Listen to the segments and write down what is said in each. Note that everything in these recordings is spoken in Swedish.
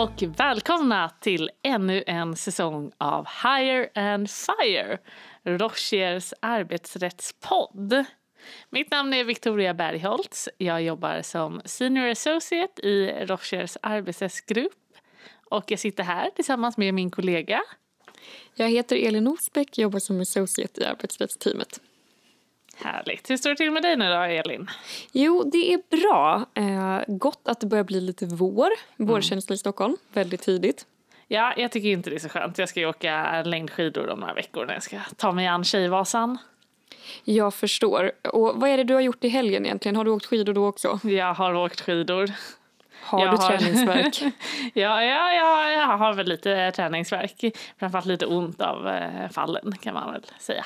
och välkomna till ännu en säsong av Higher and Fire, Rochers arbetsrättspodd. Mitt namn är Victoria Bergholtz. Jag jobbar som Senior Associate i Rochers arbetsrättsgrupp och jag sitter här tillsammans med min kollega. Jag heter Elin Osbeck och jobbar som associate i arbetsrättsteamet. Härligt. Hur står det till med dig nu då, Elin? Jo, det är bra. Eh, gott att det börjar bli lite vår. Vårkänsla i Stockholm, väldigt tidigt. Ja, jag tycker inte det är så skönt. Jag ska ju åka längdskidor om några veckor när jag ska ta mig an Tjejvasan. Jag förstår. Och vad är det du har gjort i helgen egentligen? Har du åkt skidor då också? Jag har åkt skidor. Har jag du träningsverk? ja, ja, ja, jag har väl lite träningsverk. Framförallt lite ont av eh, fallen kan man väl säga.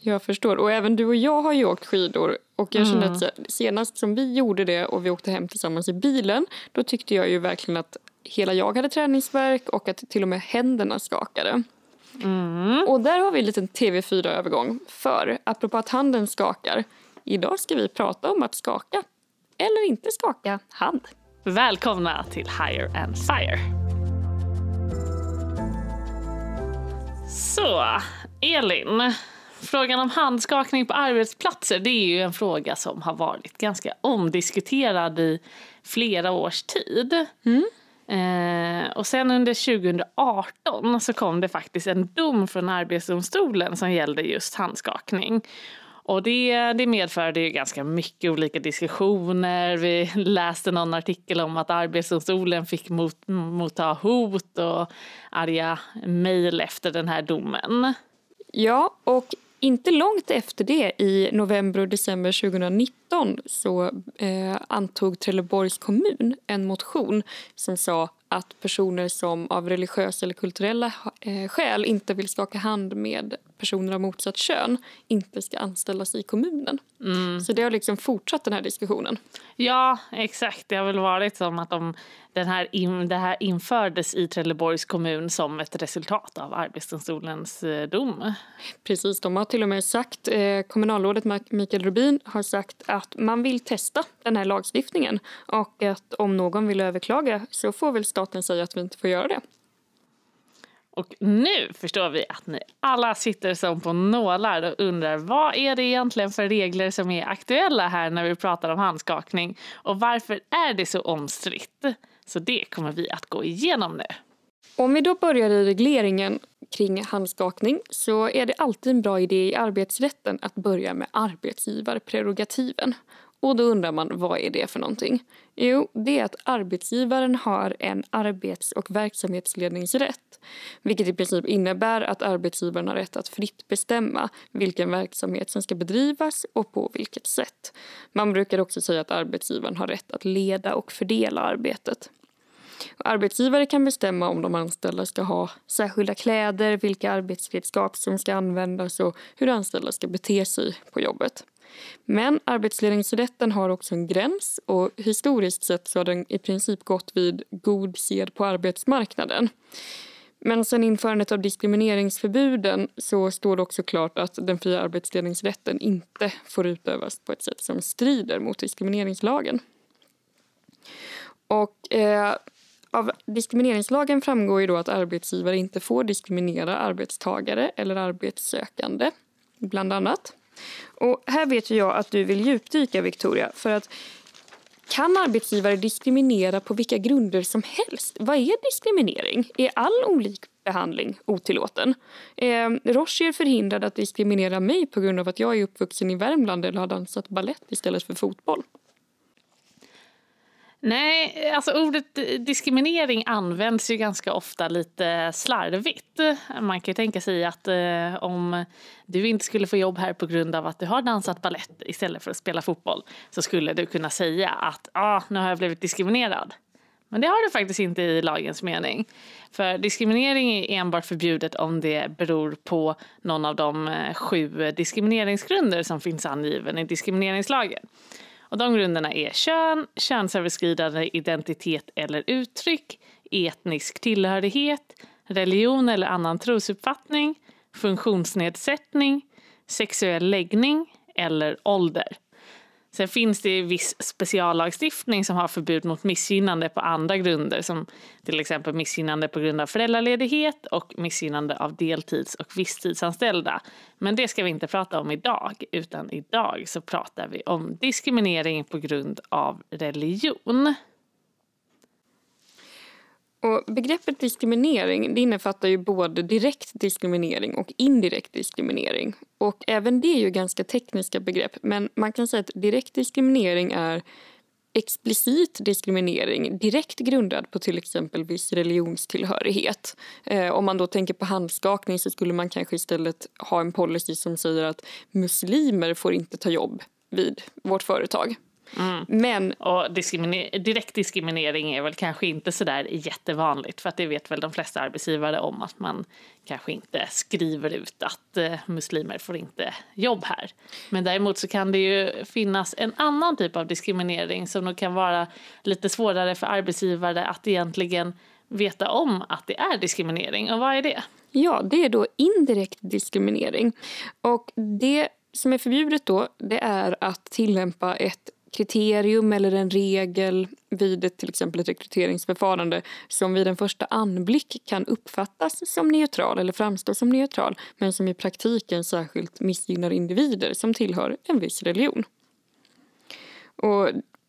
Jag förstår. Och även du och jag har ju åkt skidor. Och jag känner att senast som vi gjorde det och vi åkte hem tillsammans i bilen, då tyckte jag ju verkligen att hela jag hade träningsverk och att till och med händerna skakade. Och där har vi en liten TV4-övergång. För apropå att handen skakar, idag ska vi prata om att skaka eller inte skaka hand. Välkomna till Higher and Fire. Så, Elin. Frågan om handskakning på arbetsplatser det är ju en fråga som har varit ganska omdiskuterad i flera års tid. Eh, och sen under 2018 så kom det faktiskt en dom från Arbetsdomstolen som gällde just handskakning. Och det, det medförde ju ganska mycket olika diskussioner. Vi läste någon artikel om att Arbetsdomstolen fick mot, motta hot och arga mejl efter den här domen. Ja, och inte långt efter det, i november och december 2019 så eh, antog Trelleborgs kommun en motion som sa att personer som av religiösa eller kulturella eh, skäl inte vill skaka hand med personer av motsatt kön inte ska anställas i kommunen. Så det har liksom fortsatt den här diskussionen. Ja, exakt. Det har väl varit som att de, den här in, det här infördes i Trelleborgs kommun som ett resultat av Arbetsdomstolens eh, dom. Precis, de har till och med sagt, eh, kommunalrådet Mikael Rubin har sagt att man vill testa den här lagstiftningen och att om någon vill överklaga så får väl staten säga att vi inte får göra det. Och nu förstår vi att ni alla sitter som på nålar och undrar vad är det egentligen för regler som är aktuella här när vi pratar om handskakning och varför är det så omstritt? Så det kommer vi att gå igenom nu. Om vi då börjar i regleringen kring handskakning så är det alltid en bra idé i arbetsrätten att börja med arbetsgivarprerogativen. Och då undrar man, vad är det för någonting? Jo, det är att arbetsgivaren har en arbets och verksamhetsledningsrätt. Vilket i princip innebär att arbetsgivaren har rätt att fritt bestämma vilken verksamhet som ska bedrivas och på vilket sätt. Man brukar också säga att arbetsgivaren har rätt att leda och fördela arbetet. Arbetsgivare kan bestämma om de anställda ska ha särskilda kläder, vilka arbetsredskap som ska användas och hur anställda ska bete sig på jobbet. Men arbetsledningsrätten har också en gräns och historiskt sett så har den i princip gått vid god sed på arbetsmarknaden. Men sen införandet av diskrimineringsförbuden så står det också klart att den fria arbetsledningsrätten inte får utövas på ett sätt som strider mot diskrimineringslagen. Och eh, av diskrimineringslagen framgår ju då att arbetsgivare inte får diskriminera arbetstagare eller arbetssökande, bland annat. Och här vet ju jag att du vill djupdyka, Victoria, för att kan arbetsgivare diskriminera på vilka grunder som helst? Vad är diskriminering? Är all olik behandling otillåten? Eh, Rocher förhindrad att diskriminera mig på grund av att jag är uppvuxen i Värmland eller har dansat ballett istället för fotboll. Nej, alltså ordet diskriminering används ju ganska ofta lite slarvigt. Man kan ju tänka sig att eh, om du inte skulle få jobb här på grund av att du har dansat ballett istället för att spela fotboll så skulle du kunna säga att ah, nu har jag blivit diskriminerad. Men det har du faktiskt inte i lagens mening. För diskriminering är enbart förbjudet om det beror på någon av de eh, sju diskrimineringsgrunder som finns angiven i diskrimineringslagen. Och de grunderna är kön, könsöverskridande identitet eller uttryck, etnisk tillhörighet, religion eller annan trosuppfattning, funktionsnedsättning, sexuell läggning eller ålder. Sen finns det viss speciallagstiftning som har förbud mot missgynnande på andra grunder som till exempel missgynnande på grund av föräldraledighet och missgynnande av deltids och visstidsanställda. Men det ska vi inte prata om idag, utan idag så pratar vi om diskriminering på grund av religion. Och begreppet diskriminering det innefattar ju både direkt diskriminering och indirekt diskriminering. Och även det är ju ganska tekniska begrepp men man kan säga att direkt diskriminering är explicit diskriminering direkt grundad på till exempel viss religionstillhörighet. Eh, om man då tänker på handskakning så skulle man kanske istället ha en policy som säger att muslimer får inte ta jobb vid vårt företag. Mm. Men, och diskriminer direkt diskriminering är väl kanske inte så där jättevanligt för att det vet väl de flesta arbetsgivare om att man kanske inte skriver ut att eh, muslimer får inte jobb här. Men däremot så kan det ju finnas en annan typ av diskriminering som nog kan vara lite svårare för arbetsgivare att egentligen veta om att det är diskriminering. Och vad är det? Ja, det är då indirekt diskriminering. Och det som är förbjudet då, det är att tillämpa ett kriterium eller en regel vid ett, till exempel ett rekryteringsförfarande som vid en första anblick kan uppfattas som neutral eller framstå som neutral men som i praktiken särskilt missgynnar individer som tillhör en viss religion. Och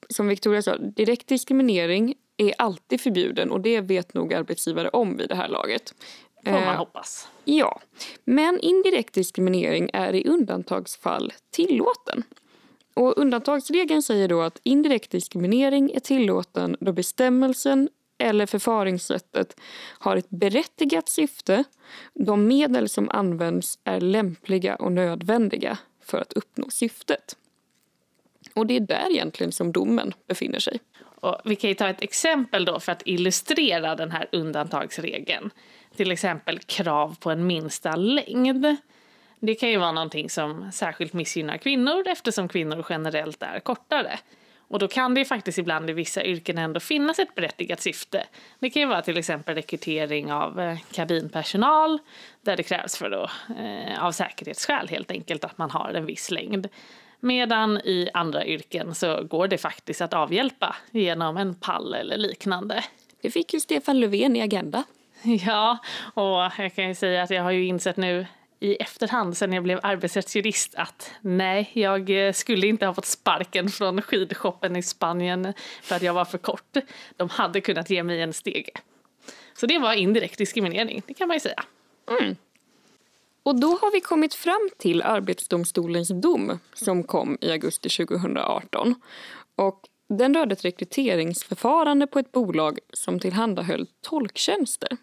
som Victoria sa, direkt diskriminering är alltid förbjuden och det vet nog arbetsgivare om vid det här laget. Får man eh, hoppas. Ja, men indirekt diskriminering är i undantagsfall tillåten. Och undantagsregeln säger då att indirekt diskriminering är tillåten då bestämmelsen eller förfaringssättet har ett berättigat syfte, de medel som används är lämpliga och nödvändiga för att uppnå syftet. Och det är där egentligen som domen befinner sig. Och vi kan ta ett exempel då för att illustrera den här undantagsregeln. Till exempel krav på en minsta längd. Det kan ju vara någonting som särskilt missgynnar kvinnor eftersom kvinnor generellt är kortare. Och då kan det faktiskt ibland i vissa yrken ändå finnas ett berättigat syfte. Det kan ju vara till exempel rekrytering av eh, kabinpersonal där det krävs för då, eh, av säkerhetsskäl helt enkelt att man har en viss längd. Medan i andra yrken så går det faktiskt att avhjälpa genom en pall eller liknande. Det fick ju Stefan Löfven i Agenda. Ja, och jag kan ju säga att jag har ju insett nu i efterhand sen jag blev arbetsrättsjurist att nej, jag eh, skulle inte ha fått sparken från skidshoppen i Spanien för att jag var för kort. De hade kunnat ge mig en stege. Så det var indirekt diskriminering, det kan man ju säga. Mm. Och då har vi kommit fram till Arbetsdomstolens dom som kom i augusti 2018. Och den rörde ett rekryteringsförfarande på ett bolag som tillhandahöll tolktjänster.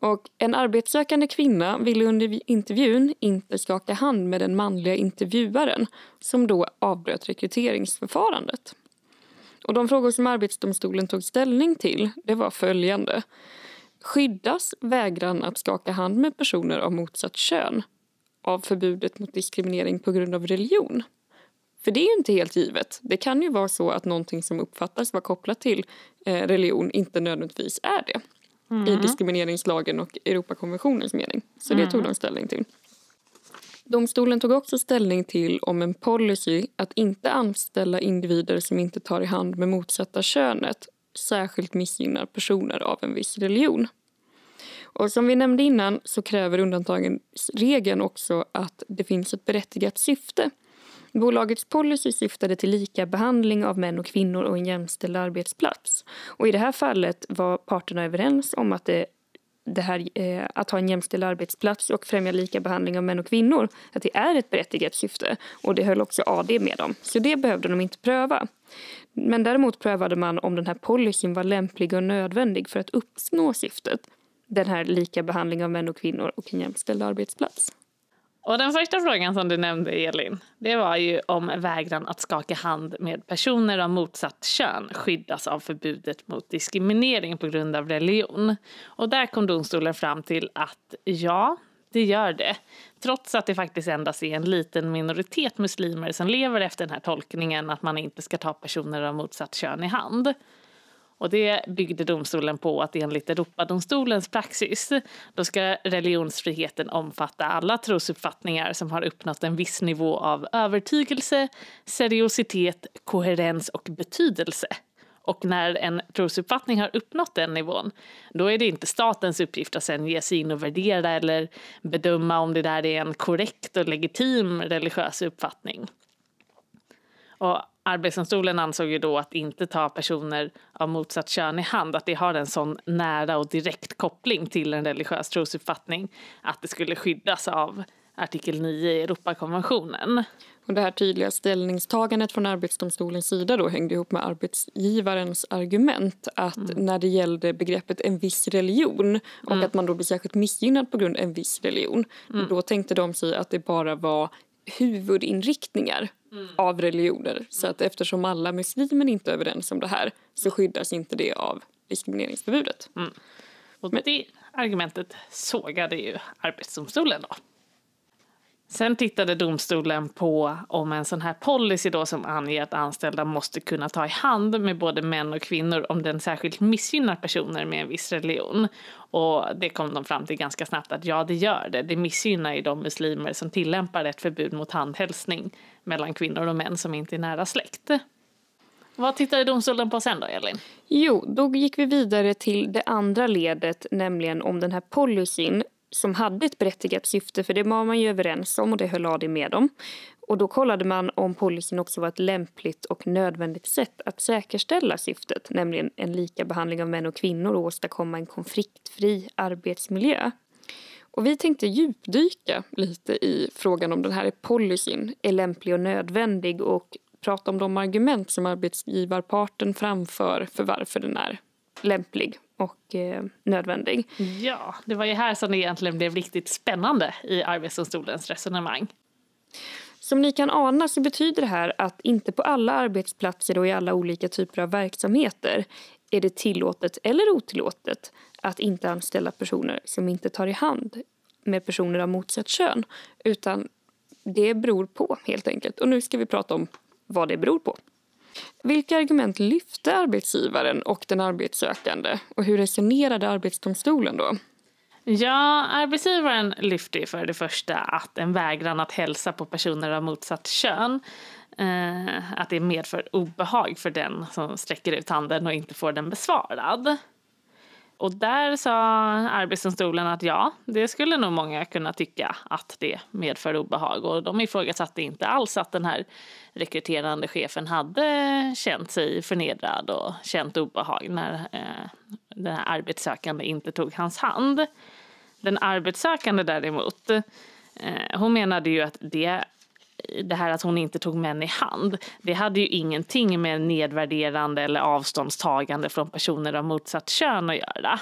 Och en arbetssökande kvinna ville under intervjun inte skaka hand med den manliga intervjuaren som då avbröt rekryteringsförfarandet. Och de frågor som Arbetsdomstolen tog ställning till det var följande. Skyddas vägran att skaka hand med personer av motsatt kön av förbudet mot diskriminering på grund av religion? För det är ju inte helt givet. Det kan ju vara så att någonting som uppfattas vara kopplat till eh, religion inte nödvändigtvis är det mm. i diskrimineringslagen och Europakonventionens mening. Så det tog mm. de ställning till. Domstolen tog också ställning till om en policy att inte anställa individer som inte tar i hand med motsatta könet särskilt missgynnar personer av en viss religion. Och som vi nämnde innan så kräver undantagsregeln också att det finns ett berättigat syfte Bolagets policy syftade till lika behandling av män och kvinnor och en jämställd arbetsplats. Och I det här fallet var parterna överens om att det, det här, eh, att ha en jämställd arbetsplats och främja lika behandling av män och kvinnor att det är ett berättigat syfte. Och Det höll också AD med om, så det behövde de inte pröva. Men däremot prövade man om den här policyn var lämplig och nödvändig för att uppnå syftet. Den här lika behandling av män och kvinnor och en jämställd arbetsplats. Och den första frågan som du nämnde, Elin, det var ju om vägran att skaka hand med personer av motsatt kön skyddas av förbudet mot diskriminering på grund av religion. Och där kom domstolen fram till att ja, det gör det. Trots att det faktiskt endast är en liten minoritet muslimer som lever efter den här tolkningen att man inte ska ta personer av motsatt kön i hand. Och det byggde domstolen på att enligt Europadomstolens praxis då ska religionsfriheten omfatta alla trosuppfattningar som har uppnått en viss nivå av övertygelse, seriositet, koherens och betydelse. Och när en trosuppfattning har uppnått den nivån, då är det inte statens uppgift att sen ge sig in och värdera eller bedöma om det där är en korrekt och legitim religiös uppfattning. Och Arbetsdomstolen ansåg ju då att inte ta personer av motsatt kön i hand, att det har en sån nära och direkt koppling till en religiös trosuppfattning att det skulle skyddas av artikel 9 i Europakonventionen. Och det här tydliga ställningstagandet från Arbetsdomstolens sida då hängde ihop med arbetsgivarens argument att mm. när det gällde begreppet en viss religion och mm. att man då blir särskilt missgynnad på grund av en viss religion. Mm. Då tänkte de sig att det bara var huvudinriktningar mm. av religioner. Så att eftersom alla muslimer inte är överens om det här så skyddas inte det av diskrimineringsförbudet. Mm. Och Men, det argumentet sågade ju Arbetsdomstolen då. Sen tittade domstolen på om en sån här policy då som anger att anställda måste kunna ta i hand med både män och kvinnor om den särskilt missgynnar personer med en viss religion. Och det kom de fram till ganska snabbt att ja, det gör det. Det missgynnar ju de muslimer som tillämpar ett förbud mot handhälsning mellan kvinnor och män som inte är nära släkt. Vad tittade domstolen på sen då, Elin? Jo, då gick vi vidare till det andra ledet, nämligen om den här policyn som hade ett berättigat syfte, för det var man ju överens om och det höll AD med om. Och då kollade man om policyn också var ett lämpligt och nödvändigt sätt att säkerställa syftet, nämligen en lika behandling av män och kvinnor och åstadkomma en konfliktfri arbetsmiljö. Och vi tänkte djupdyka lite i frågan om den här policyn är lämplig och nödvändig och prata om de argument som arbetsgivarparten framför för varför den är lämplig och eh, nödvändig. Ja, det var ju här som det egentligen blev riktigt spännande i Arbetsdomstolens resonemang. Som ni kan ana så betyder det här att inte på alla arbetsplatser och i alla olika typer av verksamheter är det tillåtet eller otillåtet att inte anställa personer som inte tar i hand med personer av motsatt kön. Utan det beror på helt enkelt. Och nu ska vi prata om vad det beror på. Vilka argument lyfte arbetsgivaren och den arbetssökande och hur resonerade Arbetsdomstolen då? Ja, arbetsgivaren lyfte för det första att en vägran att hälsa på personer av motsatt kön eh, att det medför obehag för den som sträcker ut handen och inte får den besvarad. Och där sa Arbetsdomstolen att ja, det skulle nog många kunna tycka att det medför obehag. Och de ifrågasatte inte alls att den här rekryterande chefen hade känt sig förnedrad och känt obehag när eh, den här arbetssökande inte tog hans hand. Den arbetssökande däremot, eh, hon menade ju att det det här att hon inte tog män i hand, det hade ju ingenting med nedvärderande eller avståndstagande från personer av motsatt kön att göra.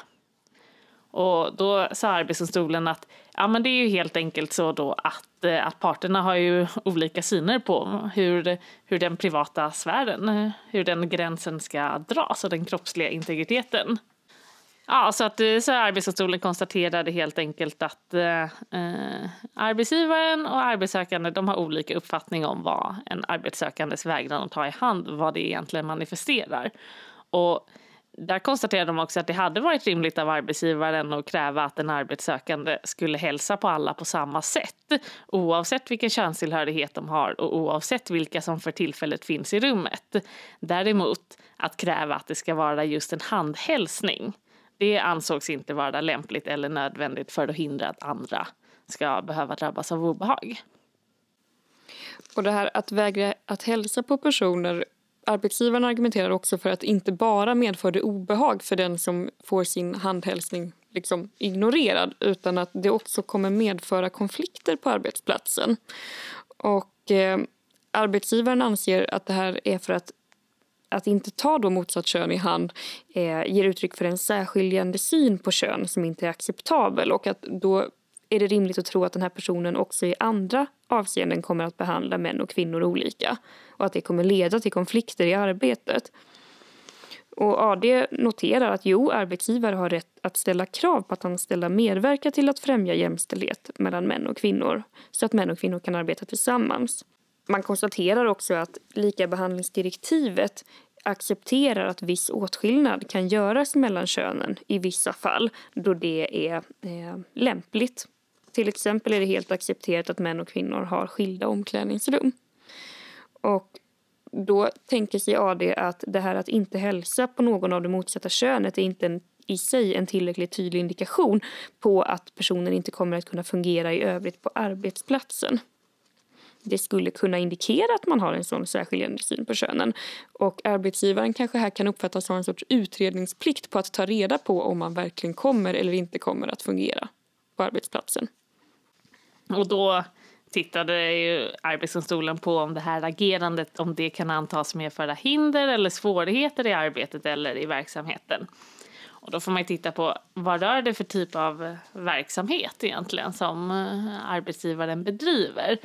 Och då sa Arbetsdomstolen att ja, men det är ju helt enkelt så då att, eh, att parterna har ju olika syner på hur, hur den privata sfären, hur den gränsen ska dras och den kroppsliga integriteten. Ja, så att eh, så Arbetsdomstolen konstaterade helt enkelt att eh, eh, arbetsgivaren och arbetssökande de har olika uppfattning om vad en arbetssökandes vägran att ta i hand, vad det egentligen manifesterar. Och där konstaterade de också att det hade varit rimligt av arbetsgivaren att kräva att en arbetssökande skulle hälsa på alla på samma sätt oavsett vilken könstillhörighet de har och oavsett vilka som för tillfället finns i rummet. Däremot att kräva att det ska vara just en handhälsning det ansågs inte vara lämpligt eller nödvändigt för att hindra att andra ska behöva drabbas av obehag. Och det här att vägra att hälsa på personer Arbetsgivaren argumenterar också för att det inte bara medförde obehag för den som får sin handhälsning liksom ignorerad utan att det också kommer medföra konflikter på arbetsplatsen. Och eh, Arbetsgivaren anser att det här är för att att inte ta då motsatt kön i hand eh, ger uttryck för en särskiljande syn på kön som inte är acceptabel och att då är det rimligt att tro att den här personen också i andra avseenden kommer att behandla män och kvinnor olika och att det kommer leda till konflikter i arbetet. Och AD noterar att jo, arbetsgivare har rätt att ställa krav på att anställda medverkar till att främja jämställdhet mellan män och kvinnor så att män och kvinnor kan arbeta tillsammans. Man konstaterar också att likabehandlingsdirektivet accepterar att viss åtskillnad kan göras mellan könen i vissa fall då det är eh, lämpligt. Till exempel är det helt accepterat att män och kvinnor har skilda omklädningsrum. Och då tänker sig AD att det här att inte hälsa på någon av det motsatta könet är inte en, i sig en tillräckligt tydlig indikation på att personen inte kommer att kunna fungera i övrigt på arbetsplatsen det skulle kunna indikera att man har en sån särskiljande syn på könen. Och arbetsgivaren kanske här kan uppfattas ha en sorts utredningsplikt på att ta reda på om man verkligen kommer eller inte kommer att fungera på arbetsplatsen. Och då tittade ju Arbetsdomstolen på om det här agerandet om det kan antas medföra hinder eller svårigheter i arbetet eller i verksamheten. Och då får man titta på vad rör det för typ av verksamhet egentligen som eh, arbetsgivaren bedriver.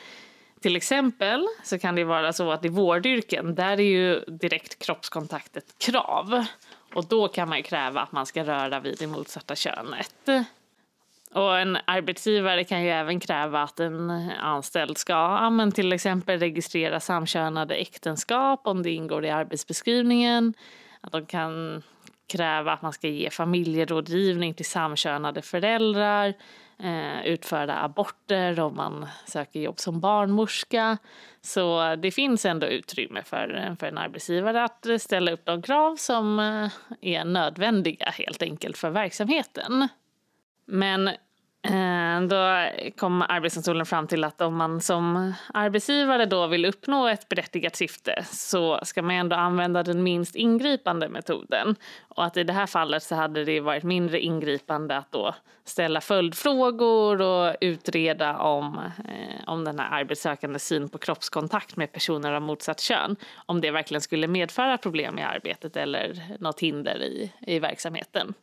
Till exempel så kan det vara så att i vårdyrken där är ju direkt kroppskontakt ett krav. Och då kan man kräva att man ska röra vid det motsatta könet. Och en arbetsgivare kan ju även kräva att en anställd ska ja, till exempel registrera samkönade äktenskap om det ingår i arbetsbeskrivningen. Att de kan kräva att man ska ge familjerådgivning till samkönade föräldrar eh, utföra aborter om man söker jobb som barnmorska. Så det finns ändå utrymme för, för en arbetsgivare att ställa upp de krav som eh, är nödvändiga helt enkelt för verksamheten. Men Eh, då kom Arbetsdomstolen fram till att om man som arbetsgivare då vill uppnå ett berättigat syfte så ska man ändå använda den minst ingripande metoden. Och att i det här fallet så hade det varit mindre ingripande att då ställa följdfrågor och utreda om, eh, om den här arbetssökande syn på kroppskontakt med personer av motsatt kön. Om det verkligen skulle medföra problem i arbetet eller något hinder i, i verksamheten.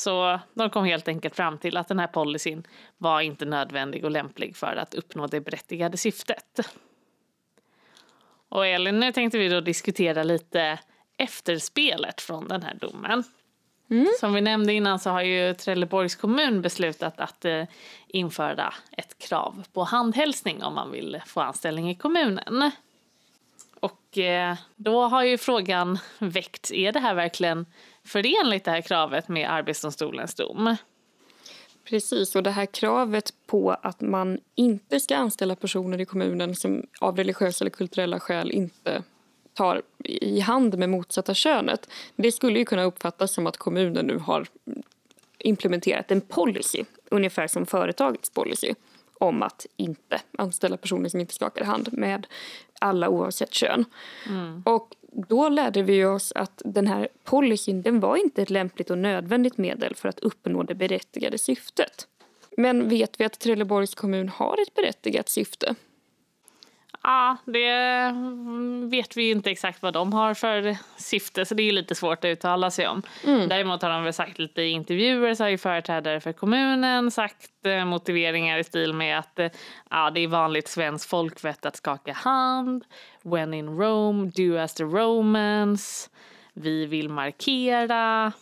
Så de kom helt enkelt fram till att den här policyn var inte nödvändig och lämplig för att uppnå det berättigade syftet. Och Elin, nu tänkte vi då diskutera lite efterspelet från den här domen. Mm. Som vi nämnde innan så har ju Trelleborgs kommun beslutat att eh, införa ett krav på handhälsning om man vill få anställning i kommunen. Och eh, då har ju frågan väckts, är det här verkligen förenligt det här kravet med Arbetsdomstolens dom? Precis, och det här kravet på att man inte ska anställa personer i kommunen som av religiösa eller kulturella skäl inte tar i hand med motsatta könet. Det skulle ju kunna uppfattas som att kommunen nu har implementerat en policy, ungefär som företagets policy om att inte anställa personer som inte skakar hand med alla oavsett kön. Mm. Och då lärde vi oss att den här policyn den var inte ett lämpligt och nödvändigt medel för att uppnå det berättigade syftet. Men vet vi att Trelleborgs kommun har ett berättigat syfte? Ja, det vet vi inte exakt vad de har för syfte så det är lite svårt att uttala sig om. Mm. Däremot har de väl sagt lite i intervjuer så har ju företrädare för kommunen sagt eh, motiveringar i stil med att eh, ja, det är vanligt svenskt folkvett att skaka hand. When in Rome, do as the Romans. Vi vill markera.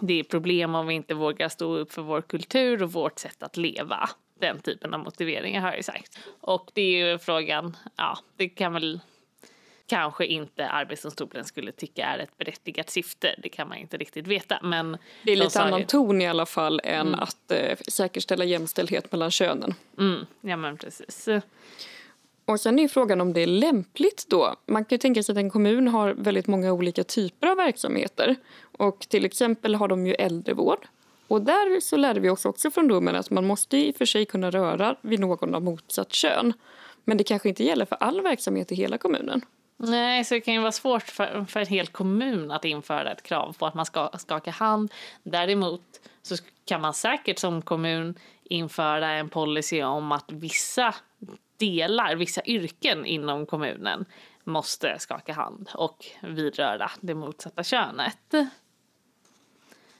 Det är problem om vi inte vågar stå upp för vår kultur och vårt sätt att leva den typen av motiveringar har jag sagt. Och det är ju frågan, ja, det kan väl kanske inte Arbetsdomstolen skulle tycka är ett berättigat syfte. Det kan man inte riktigt veta. Men det är lite annan ton i alla fall än mm. att eh, säkerställa jämställdhet mellan könen. Mm, ja men precis. Och sen är frågan om det är lämpligt då. Man kan ju tänka sig att en kommun har väldigt många olika typer av verksamheter. Och till exempel har de ju äldrevård och där så lärde vi oss också från domen att man måste i och för sig kunna röra vid någon av motsatt kön. Men det kanske inte gäller för all verksamhet i hela kommunen. Nej, så det kan ju vara svårt för, för en hel kommun att införa ett krav på att man ska skaka hand. Däremot så kan man säkert som kommun införa en policy om att vissa delar, vissa yrken inom kommunen måste skaka hand och vidröra det motsatta könet.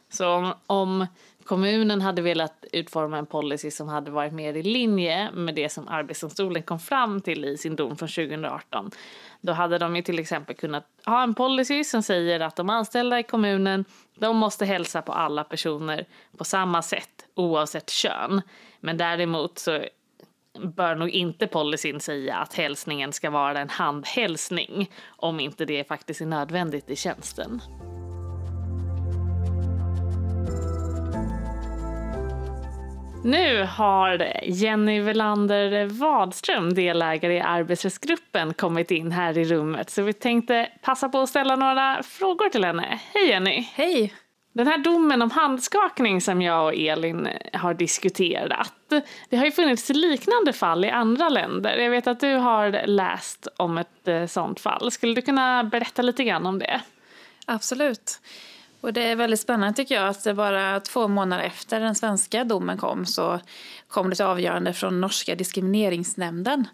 Så om, om, kommunen hade velat utforma en policy som hade varit mer i linje med det som Arbetsdomstolen kom fram till i sin dom från 2018 då hade de ju till exempel kunnat ha en policy som säger att de anställda i kommunen de måste hälsa på alla personer på samma sätt oavsett kön. Men däremot så bör nog inte policyn säga att hälsningen ska vara en handhälsning om inte det faktiskt är nödvändigt i tjänsten. Nu har Jenny Velander Wadström, delägare i arbetsrättsgruppen, kommit in här i rummet. Så vi tänkte passa på att ställa några frågor till henne. Hej Jenny! Hej! Den här domen om handskakning som jag och Elin har diskuterat, det har ju funnits liknande fall i andra länder. Jag vet att du har läst om ett eh, sånt fall. Skulle du kunna berätta lite grann om det? Absolut. Och det är väldigt spännande tycker jag att bara två månader efter den svenska domen kom så kom det ett avgörande från norska diskrimineringsnämnden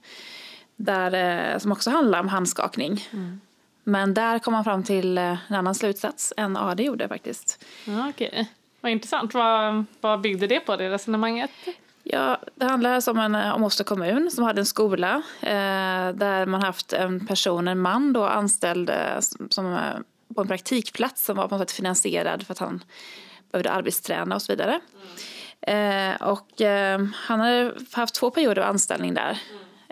där, eh, som också handlar om handskakning. Mm. Men där kom man fram till eh, en annan slutsats än AD gjorde faktiskt. Ja, Okej, vad intressant. Vad, vad byggde det på, det resonemanget? Ja, det handlar alltså om, en, eh, om kommun som hade en skola eh, där man haft en person, en man då anställd eh, som, på en praktikplats som var på något sätt finansierad för att han behövde arbetsträna och så vidare. Mm. Eh, och eh, han hade haft två perioder av anställning där.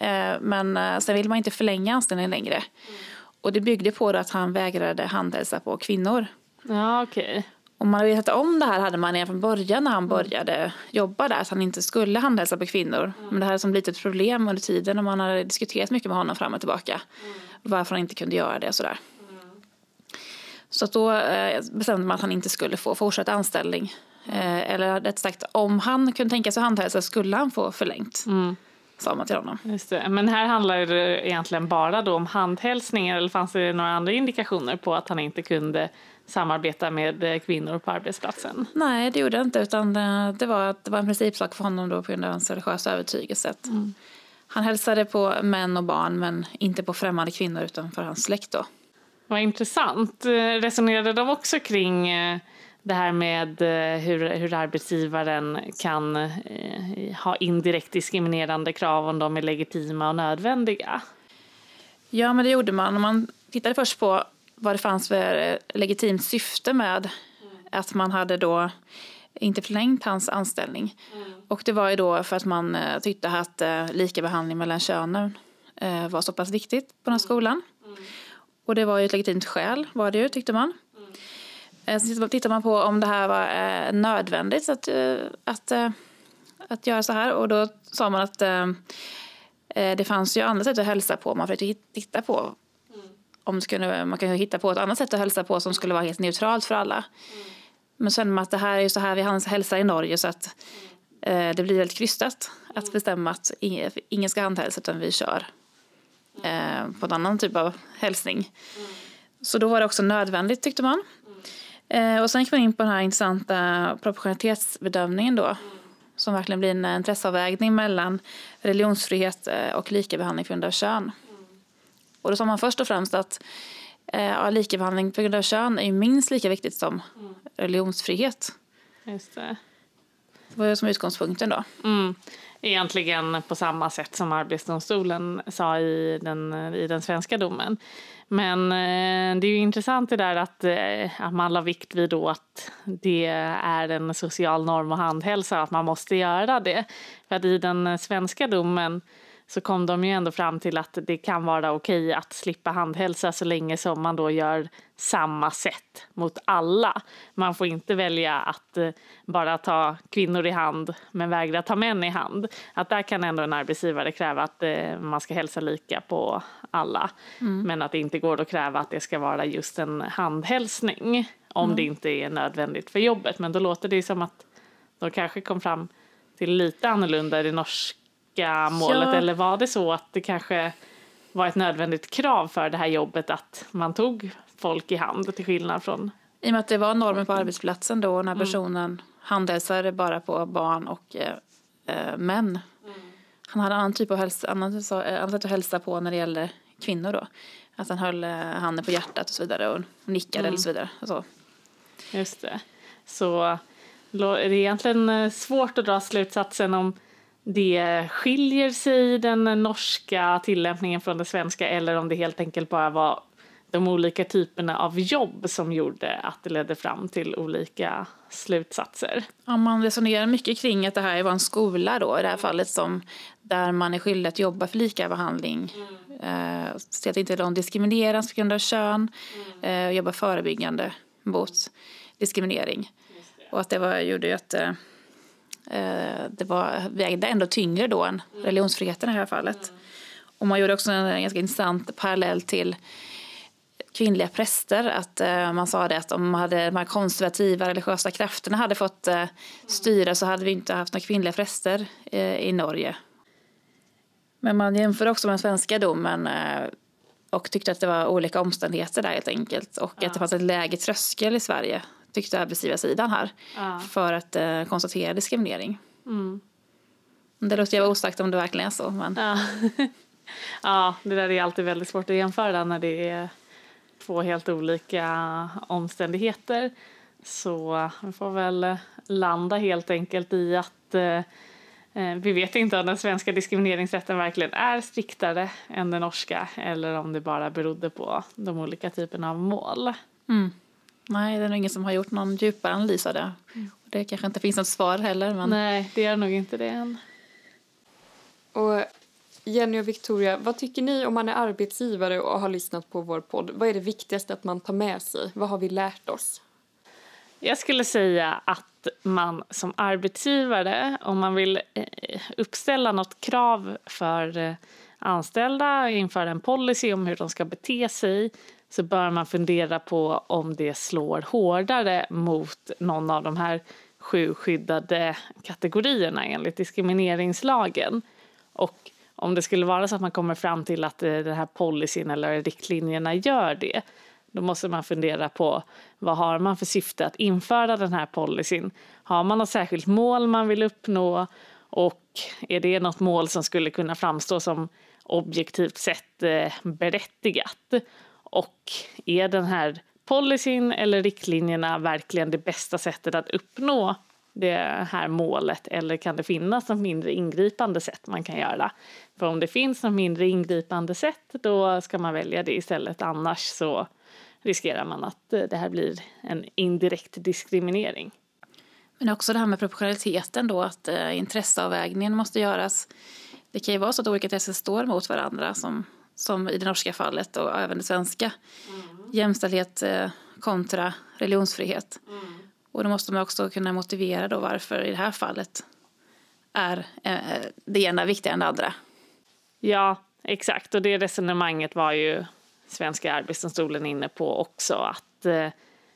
Mm. men sen ville man inte förlänga anställningen längre. Mm. Och det byggde på att han vägrade handhälsa på kvinnor. Ja. Okay. Och man vetat om det här hade man redan från början när han mm. började jobba där, att han inte skulle handhälsa på kvinnor. Mm. Men det hade som blivit ett problem under tiden och man hade diskuterat mycket med honom fram och tillbaka. Mm. Varför han inte kunde göra det och sådär. Mm. Så då eh, bestämde man att han inte skulle få fortsatt anställning. Eh, eller rätt sagt, om han kunde tänka sig handhälsa skulle han få förlängt. Mm sa man till honom. Just det. Men här handlar det egentligen bara då om handhälsningar eller fanns det några andra indikationer på att han inte kunde samarbeta med eh, kvinnor på arbetsplatsen? Nej, det gjorde det inte utan det var, det var en principsak för honom då på grund av hans religiösa övertygelse. Mm. Han hälsade på män och barn men inte på främmande kvinnor utan för hans släkt då. Vad intressant. Eh, resonerade de också kring det här med eh, hur, hur arbetsgivaren kan eh, ha indirekt diskriminerande krav om de är legitima och nödvändiga. Ja, men det gjorde man. Man tittade först på vad det fanns för eh, legitimt syfte med mm. att man hade då inte förlängt hans anställning. Mm. Och det var ju då för att man eh, tyckte att eh, lika behandling mellan könen eh, var så pass viktigt på den här skolan. Mm. Och det var ju ett legitimt skäl var det ju tyckte man. Eh, så tittar man på om det här var eh, nödvändigt att, eh, att, att göra så här. Och då sa man att det fanns ju andra sätt att hälsa på. Man försökte titta på om skulle, man kan hitta på ett annat sätt att hälsa på som skulle vara helt neutralt för alla. Mm. Men känner man att det här är så här vi hälsar i Norge så att mm. det blir väldigt krystat att mm. bestämma att ingen ska handhälsa utan vi kör eh, på en annan typ av hälsning. Så då var det också nödvändigt tyckte man. Eh, och sen gick man in på den här intressanta proportionalitetsbedömningen då. Som verkligen blir en intresseavvägning mellan religionsfrihet eh, och likabehandling på grund av kön. Och då sa man först och främst att eh, ja, likabehandling på grund av kön är minst lika viktigt som religionsfrihet. Just det. Det var som utgångspunkten då. Mm. Egentligen på samma sätt som Arbetsdomstolen sa i den, i den svenska domen. Men eh, det är ju intressant det där att, eh, att man la vikt vid då att det är en social norm och handhälsa, att man måste göra det. För att i den svenska domen så kom de ju ändå fram till att det kan vara okej att slippa handhälsa så länge som man då gör samma sätt mot alla. Man får inte välja att eh, bara ta kvinnor i hand men vägra ta män i hand. Att där kan ändå en arbetsgivare kräva att eh, man ska hälsa lika på alla. Mm. Men att det inte går att kräva att det ska vara just en handhälsning om mm. det inte är nödvändigt för jobbet. Men då låter det som att de kanske kom fram till lite annorlunda i det norska politiska målet? Ja. Eller var det så att det kanske var ett nödvändigt krav för det här jobbet att man tog folk i hand till skillnad från? I och med att det var normen på arbetsplatsen då när mm. personen mm. handhälsade bara på barn och eh, eh, män. Mm. Han hade annan typ av hälsa, annan, annan sätt att hälsa på när det gällde kvinnor då. Att han höll eh, handen på hjärtat och så vidare och nickade mm. eller så vidare. Så. Just det. Så det är egentligen eh, svårt att dra slutsatsen om det skiljer sig den norska tillämpningen från den svenska eller om det helt enkelt bara var de olika typerna av jobb som gjorde att det ledde fram till olika slutsatser. Ja, man resonerar mycket kring att det här var en skola då, i det här fallet som, där man är skyldig att jobba för lika behandling. Mm. Eh, så att inte de diskrimineras på grund av kön, mm. eh, jobba förebyggande mot diskriminering. Och att det var, gjorde ju att eh, det var, vägde ändå tyngre då än mm. religionsfriheten i det här fallet. Och man gjorde också en ganska intressant parallell till kvinnliga präster. Att eh, man sa det att om hade de här konservativa religiösa krafterna hade fått eh, styra så hade vi inte haft några kvinnliga präster eh, i Norge. Men man jämför också med den svenska domen eh, och tyckte att det var olika omständigheter där helt enkelt. Och ja. att det fanns en lägre tröskel i Sverige, tyckte arbetsgivarsidan här, ja. för att eh, konstatera diskriminering. Mm. Det låter jag osagt om det verkligen är så. Men... Ja. ja, det där är alltid väldigt svårt att jämföra när det är två helt olika omständigheter. Så vi får väl landa helt enkelt i att eh, eh, vi vet inte om den svenska diskrimineringsrätten verkligen är striktare än den norska eller om det bara berodde på de olika typerna av mål. Mm. Nej, det är nog ingen som har gjort någon djupare analys av det. Mm. Det kanske inte finns något svar heller. Men... Nej, det är nog inte det än. Och Jenny och Victoria, vad tycker ni om man är arbetsgivare och har lyssnat på vår podd? Vad är det viktigaste att man tar med sig? Vad har vi lärt oss? Jag skulle säga att man som arbetsgivare, om man vill eh, uppställa något krav för eh, anställda, införa en policy om hur de ska bete sig, så bör man fundera på om det slår hårdare mot någon av de här sju skyddade kategorierna enligt diskrimineringslagen. Och om det skulle vara så att man kommer fram till att eh, den här policyn eller riktlinjerna gör det, då måste man fundera på vad har man för syfte att införa den här policyn? Har man något särskilt mål man vill uppnå? Och är det något mål som skulle kunna framstå som objektivt sett eh, berättigat? Och är den här policyn eller riktlinjerna verkligen det bästa sättet att uppnå det här målet eller kan det finnas något mindre ingripande sätt man kan göra? För om det finns något mindre ingripande sätt då ska man välja det istället annars så riskerar man att eh, det här blir en indirekt diskriminering. Men också det här med proportionaliteten då, att eh, intresseavvägningen måste göras. Det kan ju vara så att olika intressen står mot varandra som, som i det norska fallet och även det svenska. Mm. Jämställdhet eh, kontra religionsfrihet. Mm. Och då måste man också kunna motivera då varför i det här fallet är eh, det ena viktigare än det andra. Ja, exakt. Och det resonemanget var ju Svenska arbetsdomstolen inne på också. Att eh,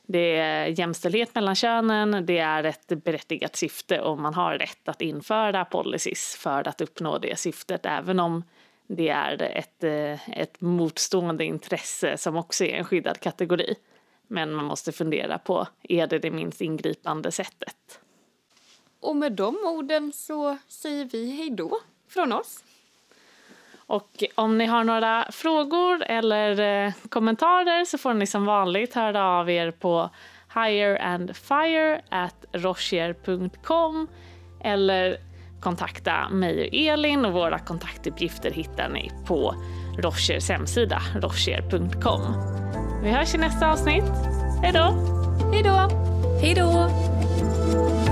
det är jämställdhet mellan könen, det är ett berättigat syfte och man har rätt att införa policies för att uppnå det syftet även om det är ett, eh, ett motstående intresse som också är en skyddad kategori. Men man måste fundera på, är det det minst ingripande sättet? Och med de orden så säger vi hej då från oss. Och om ni har några frågor eller eh, kommentarer så får ni som vanligt höra av er på higherandfire at rochier.com eller kontakta mig och Elin och våra kontaktuppgifter hittar ni på Rochers hemsida, rocher.com. Vi hörs i nästa avsnitt. Hej då! Hej då! Hej då!